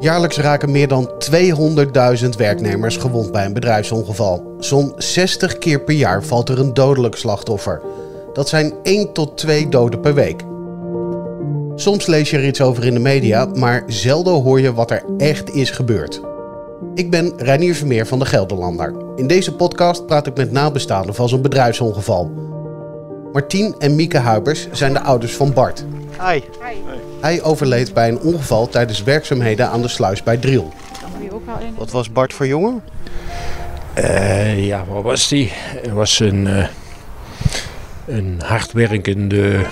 Jaarlijks raken meer dan 200.000 werknemers gewond bij een bedrijfsongeval. Zo'n 60 keer per jaar valt er een dodelijk slachtoffer. Dat zijn 1 tot 2 doden per week. Soms lees je er iets over in de media, maar zelden hoor je wat er echt is gebeurd. Ik ben Reinier Vermeer van de Gelderlander. In deze podcast praat ik met nabestaanden van zo'n bedrijfsongeval. Martien en Mieke Huibers zijn de ouders van Bart. Hi. Hij overleed bij een ongeval tijdens werkzaamheden aan de sluis bij Driel. Wat was Bart voor jongen? Eh, ja, wat was die? Hij was een, eh, een hardwerkende...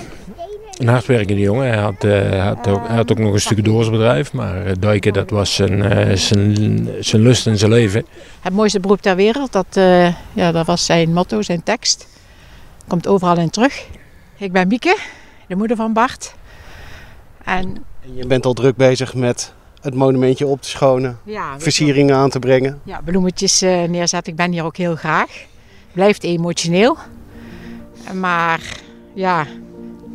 Een hardwerkende jongen. Hij had, hij had, ook, hij had ook nog een stuk doorsbedrijf. Maar eh, duiken, dat was zijn, eh, zijn, zijn lust en zijn leven. Het mooiste beroep ter wereld, dat, eh, ja, dat was zijn motto, zijn tekst. Komt overal in terug. Ik ben Mieke, de moeder van Bart. En En je bent al druk bezig met het monumentje op te schonen, ja, versieringen aan te brengen. ja, bloemetjes eh, neerzetten. Ik ben hier ook heel graag. Blijft emotioneel. Maar ja,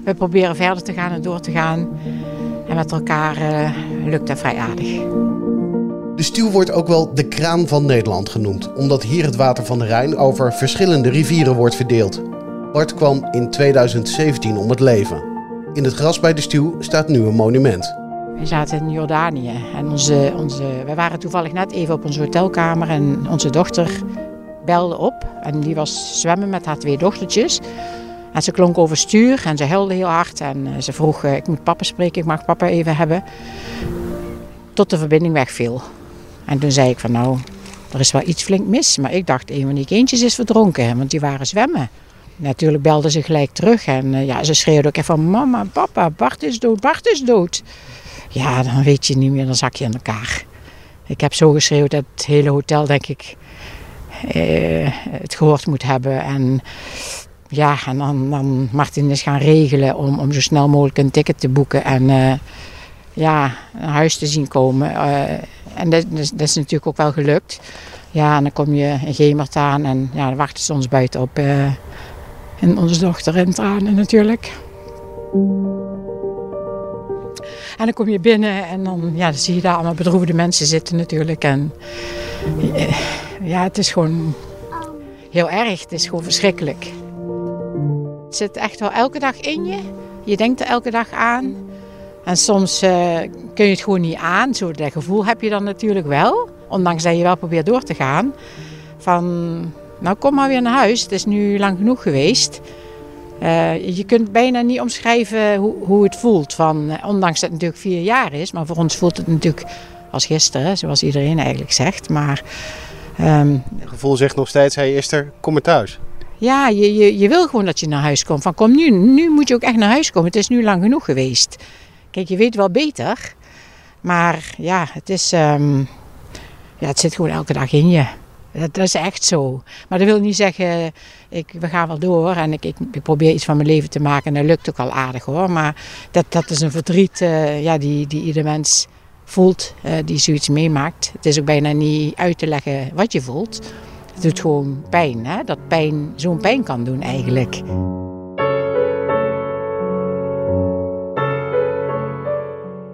we proberen verder te gaan en door te gaan. En met elkaar eh, lukt dat vrij aardig. De stuw wordt ook wel de kraan van Nederland genoemd, omdat hier het water van de Rijn over verschillende rivieren wordt verdeeld. Bart kwam in 2017 om het leven. In het gras bij de stuw staat nu een monument. We zaten in Jordanië en onze, onze, we waren toevallig net even op onze hotelkamer en onze dochter belde op. En die was zwemmen met haar twee dochtertjes. En ze klonk overstuur en ze huilde heel hard. En eh, ze vroeg, eh, ik moet papa spreken, ik mag papa even hebben. Tot de verbinding wegviel. En toen zei ik van nou, er is wel iets flink mis. Maar ik dacht, een van die kindjes is verdronken, want die waren zwemmen. Natuurlijk belde ze gelijk terug en eh, ja, ze schreeuwde ook even van mama, papa, Bart is dood, Bart is dood. Ja, dan weet je niet meer, dan zak je in elkaar. Ik heb zo geschreeuwd dat het hele hotel, denk ik, eh, het gehoord moet hebben. En ja, en dan, dan Martin is gaan regelen om, om zo snel mogelijk een ticket te boeken en eh, ja, naar huis te zien komen. Eh, en dat, dat is- natuurlijk ook wel gelukt. Ja, en dan kom je in Gemert aan en ja, dan wachten ze ons buiten op. eh, en onze dochter in tranen natuurlijk. En dan kom je binnen en dan, ja, zie je daar allemaal bedroefde mensen zitten natuurlijk. En eh, ja, het is gewoon heel erg. Het is gewoon verschrikkelijk. Het zit echt wel elke dag in je. Je denkt er elke dag aan. En soms eh, kun je het gewoon niet aan. Zo dat gevoel heb je dan natuurlijk wel. Ondanks dat je wel probeert door te gaan. Van, nou kom maar weer naar huis. Het is nu lang genoeg geweest. Eh, je kunt bijna niet omschrijven hoe, hoe het voelt. Van, eh, ondanks dat het natuurlijk vier jaar is. Maar voor ons voelt het natuurlijk als gisteren. Zoals iedereen eigenlijk zegt. Maar ehm, Het gevoel zegt nog steeds, hey Esther, kom maar thuis. Ja, je, je, je wil gewoon dat je naar huis komt. Van kom nu, nu moet je ook echt naar huis komen. Het is nu lang genoeg geweest. Kijk, je weet wel beter. Maar ja, het is... ehm, ja, het zit gewoon elke dag in je. Dat, is echt zo. Maar dat wil niet zeggen, ik, we gaan wel door en ik, ik, ik probeer iets van mijn leven te maken. En dat lukt ook al aardig hoor. Maar dat, dat is een verdriet eh, ja, die, die ieder mens voelt, eh, die zoiets meemaakt. Het is ook bijna niet uit te leggen wat je voelt. Het doet gewoon pijn, hè? dat pijn zo'n pijn kan doen eigenlijk.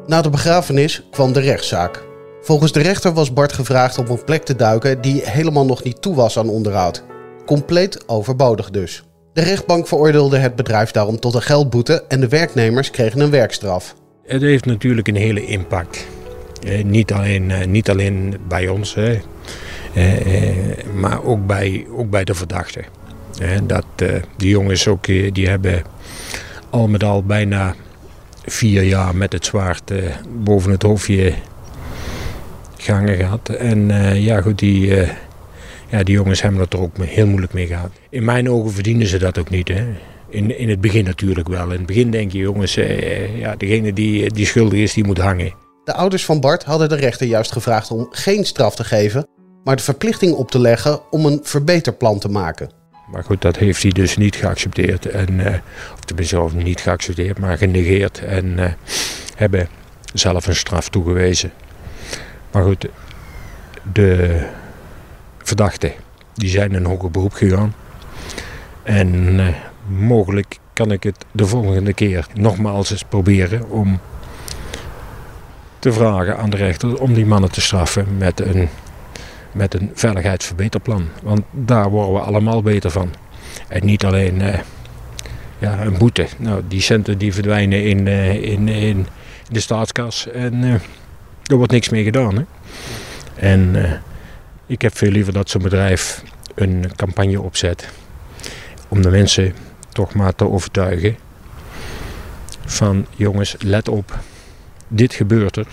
Na de begrafenis kwam de rechtszaak. Volgens de rechter was Bart gevraagd om een plek te duiken die helemaal nog niet toe was aan onderhoud. Compleet overbodig dus. De rechtbank veroordeelde het bedrijf daarom tot een geldboete en de werknemers kregen een werkstraf. Het heeft natuurlijk een hele impact. Eh, niet, alleen, eh, niet alleen bij ons, hè. Eh, eh, maar ook bij, ook bij de verdachten. Eh, dat, die jongens ook, die hebben al met al bijna vier jaar met het zwaard boven het hoofdje gangen gehad. En ja goed, die, ja, die jongens hebben het er ook heel moeilijk mee gehad. In mijn ogen verdienen ze dat ook niet. Hè. In, in het begin natuurlijk wel. In het begin denk je, jongens, eh, ja, degene die, die schuldig is, die moet hangen. De ouders van Bart hadden de rechter juist gevraagd om geen straf te geven, maar de verplichting op te leggen om een verbeterplan te maken. Maar goed, dat heeft hij dus niet geaccepteerd. En, eh, of tenminste, niet geaccepteerd, maar genegeerd. En eh, hebben zelf een straf toegewezen. Maar goed, de verdachten die zijn in hoger beroep gegaan. En uh, mogelijk kan ik het de volgende keer nogmaals eens proberen om te vragen aan de rechter om die mannen te straffen met een, met een veiligheidsverbeterplan. Want daar worden we allemaal beter van. En niet alleen uh, ja, een boete. Nou, die centen die verdwijnen in, uh, in, in de staatskas en uh, er wordt niks mee gedaan. Hè? En ik heb veel liever dat zo'n bedrijf een campagne opzet om de mensen toch maar te overtuigen van jongens, let op, dit gebeurt er.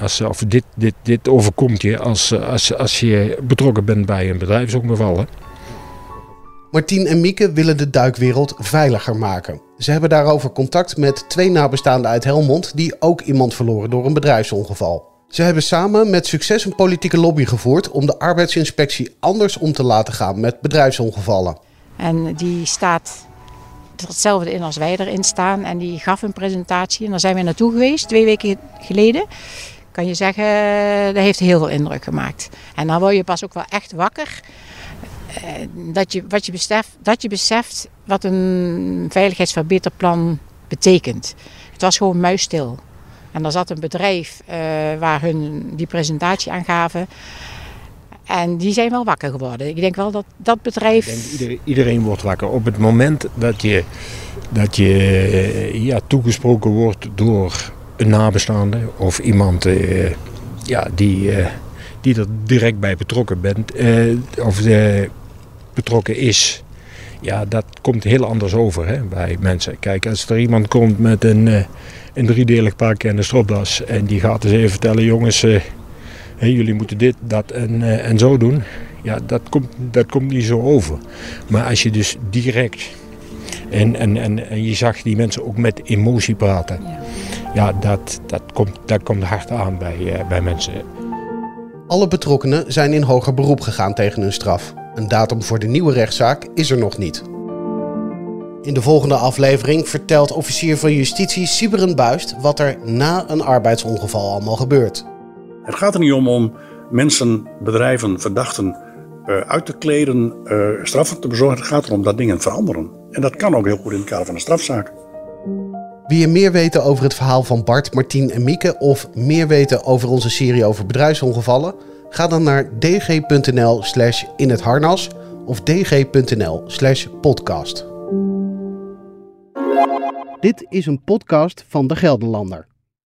Als, of dit, dit, dit overkomt je als, als, als je betrokken bent bij een bedrijfsongeval. Hè. Martien en Mieke willen de duikwereld veiliger maken. Ze hebben daarover contact met twee nabestaanden uit Helmond die ook iemand verloren door een bedrijfsongeval. Ze hebben samen met succes een politieke lobby gevoerd om de arbeidsinspectie anders om te laten gaan met bedrijfsongevallen. En die staat hetzelfde in als wij erin staan. En die gaf een presentatie en daar zijn we naartoe geweest, twee weken geleden. Kan je zeggen, dat heeft heel veel indruk gemaakt. En dan word je pas ook wel echt wakker. Eh, dat je, wat je, beseft, dat je beseft wat een veiligheidsverbeterplan betekent. Het was gewoon muisstil. En er zat een bedrijf uh, waar hun die presentatie aan gaven. En die zijn wel wakker geworden. Ik denk wel dat dat bedrijf. Iedereen, iedereen, wordt wakker. Op het moment dat je, dat je eh, ja, toegesproken wordt door een nabestaande of iemand uh, ja, die, uh, die er direct bij betrokken bent, of betrokken is. Ja, dat komt heel anders over hè, bij mensen. Kijk, als er iemand komt met een, een driedelig pak en een stropdas en die gaat eens even vertellen: jongens hey, jullie moeten dit, dat en, uh, en zo doen. Ja, dat komt, dat komt niet zo over. Maar als je dus direct. En, en, en, en je zag die mensen ook met emotie praten. Ja, ja dat, dat, komt, dat komt hard aan bij, uh, bij mensen. Alle betrokkenen zijn in hoger beroep gegaan tegen hun straf. Een datum voor de nieuwe rechtszaak is er nog niet. In de volgende aflevering vertelt officier van justitie Siberen Buist wat er na een arbeidsongeval allemaal gebeurt. Het gaat er niet om om mensen, bedrijven, verdachten uh, uit te kleden, uh, straffen te bezorgen. Het gaat erom dat dingen veranderen. En dat kan ook heel goed in het kader van een strafzaak. Wil je meer weten over het verhaal van Bart, Martien en Mieke of meer weten over onze serie over bedrijfsongevallen? Ga dan naar dg.nl slash in het harnas of dg.nl slash podcast. Dit is een podcast van De Gelderlander.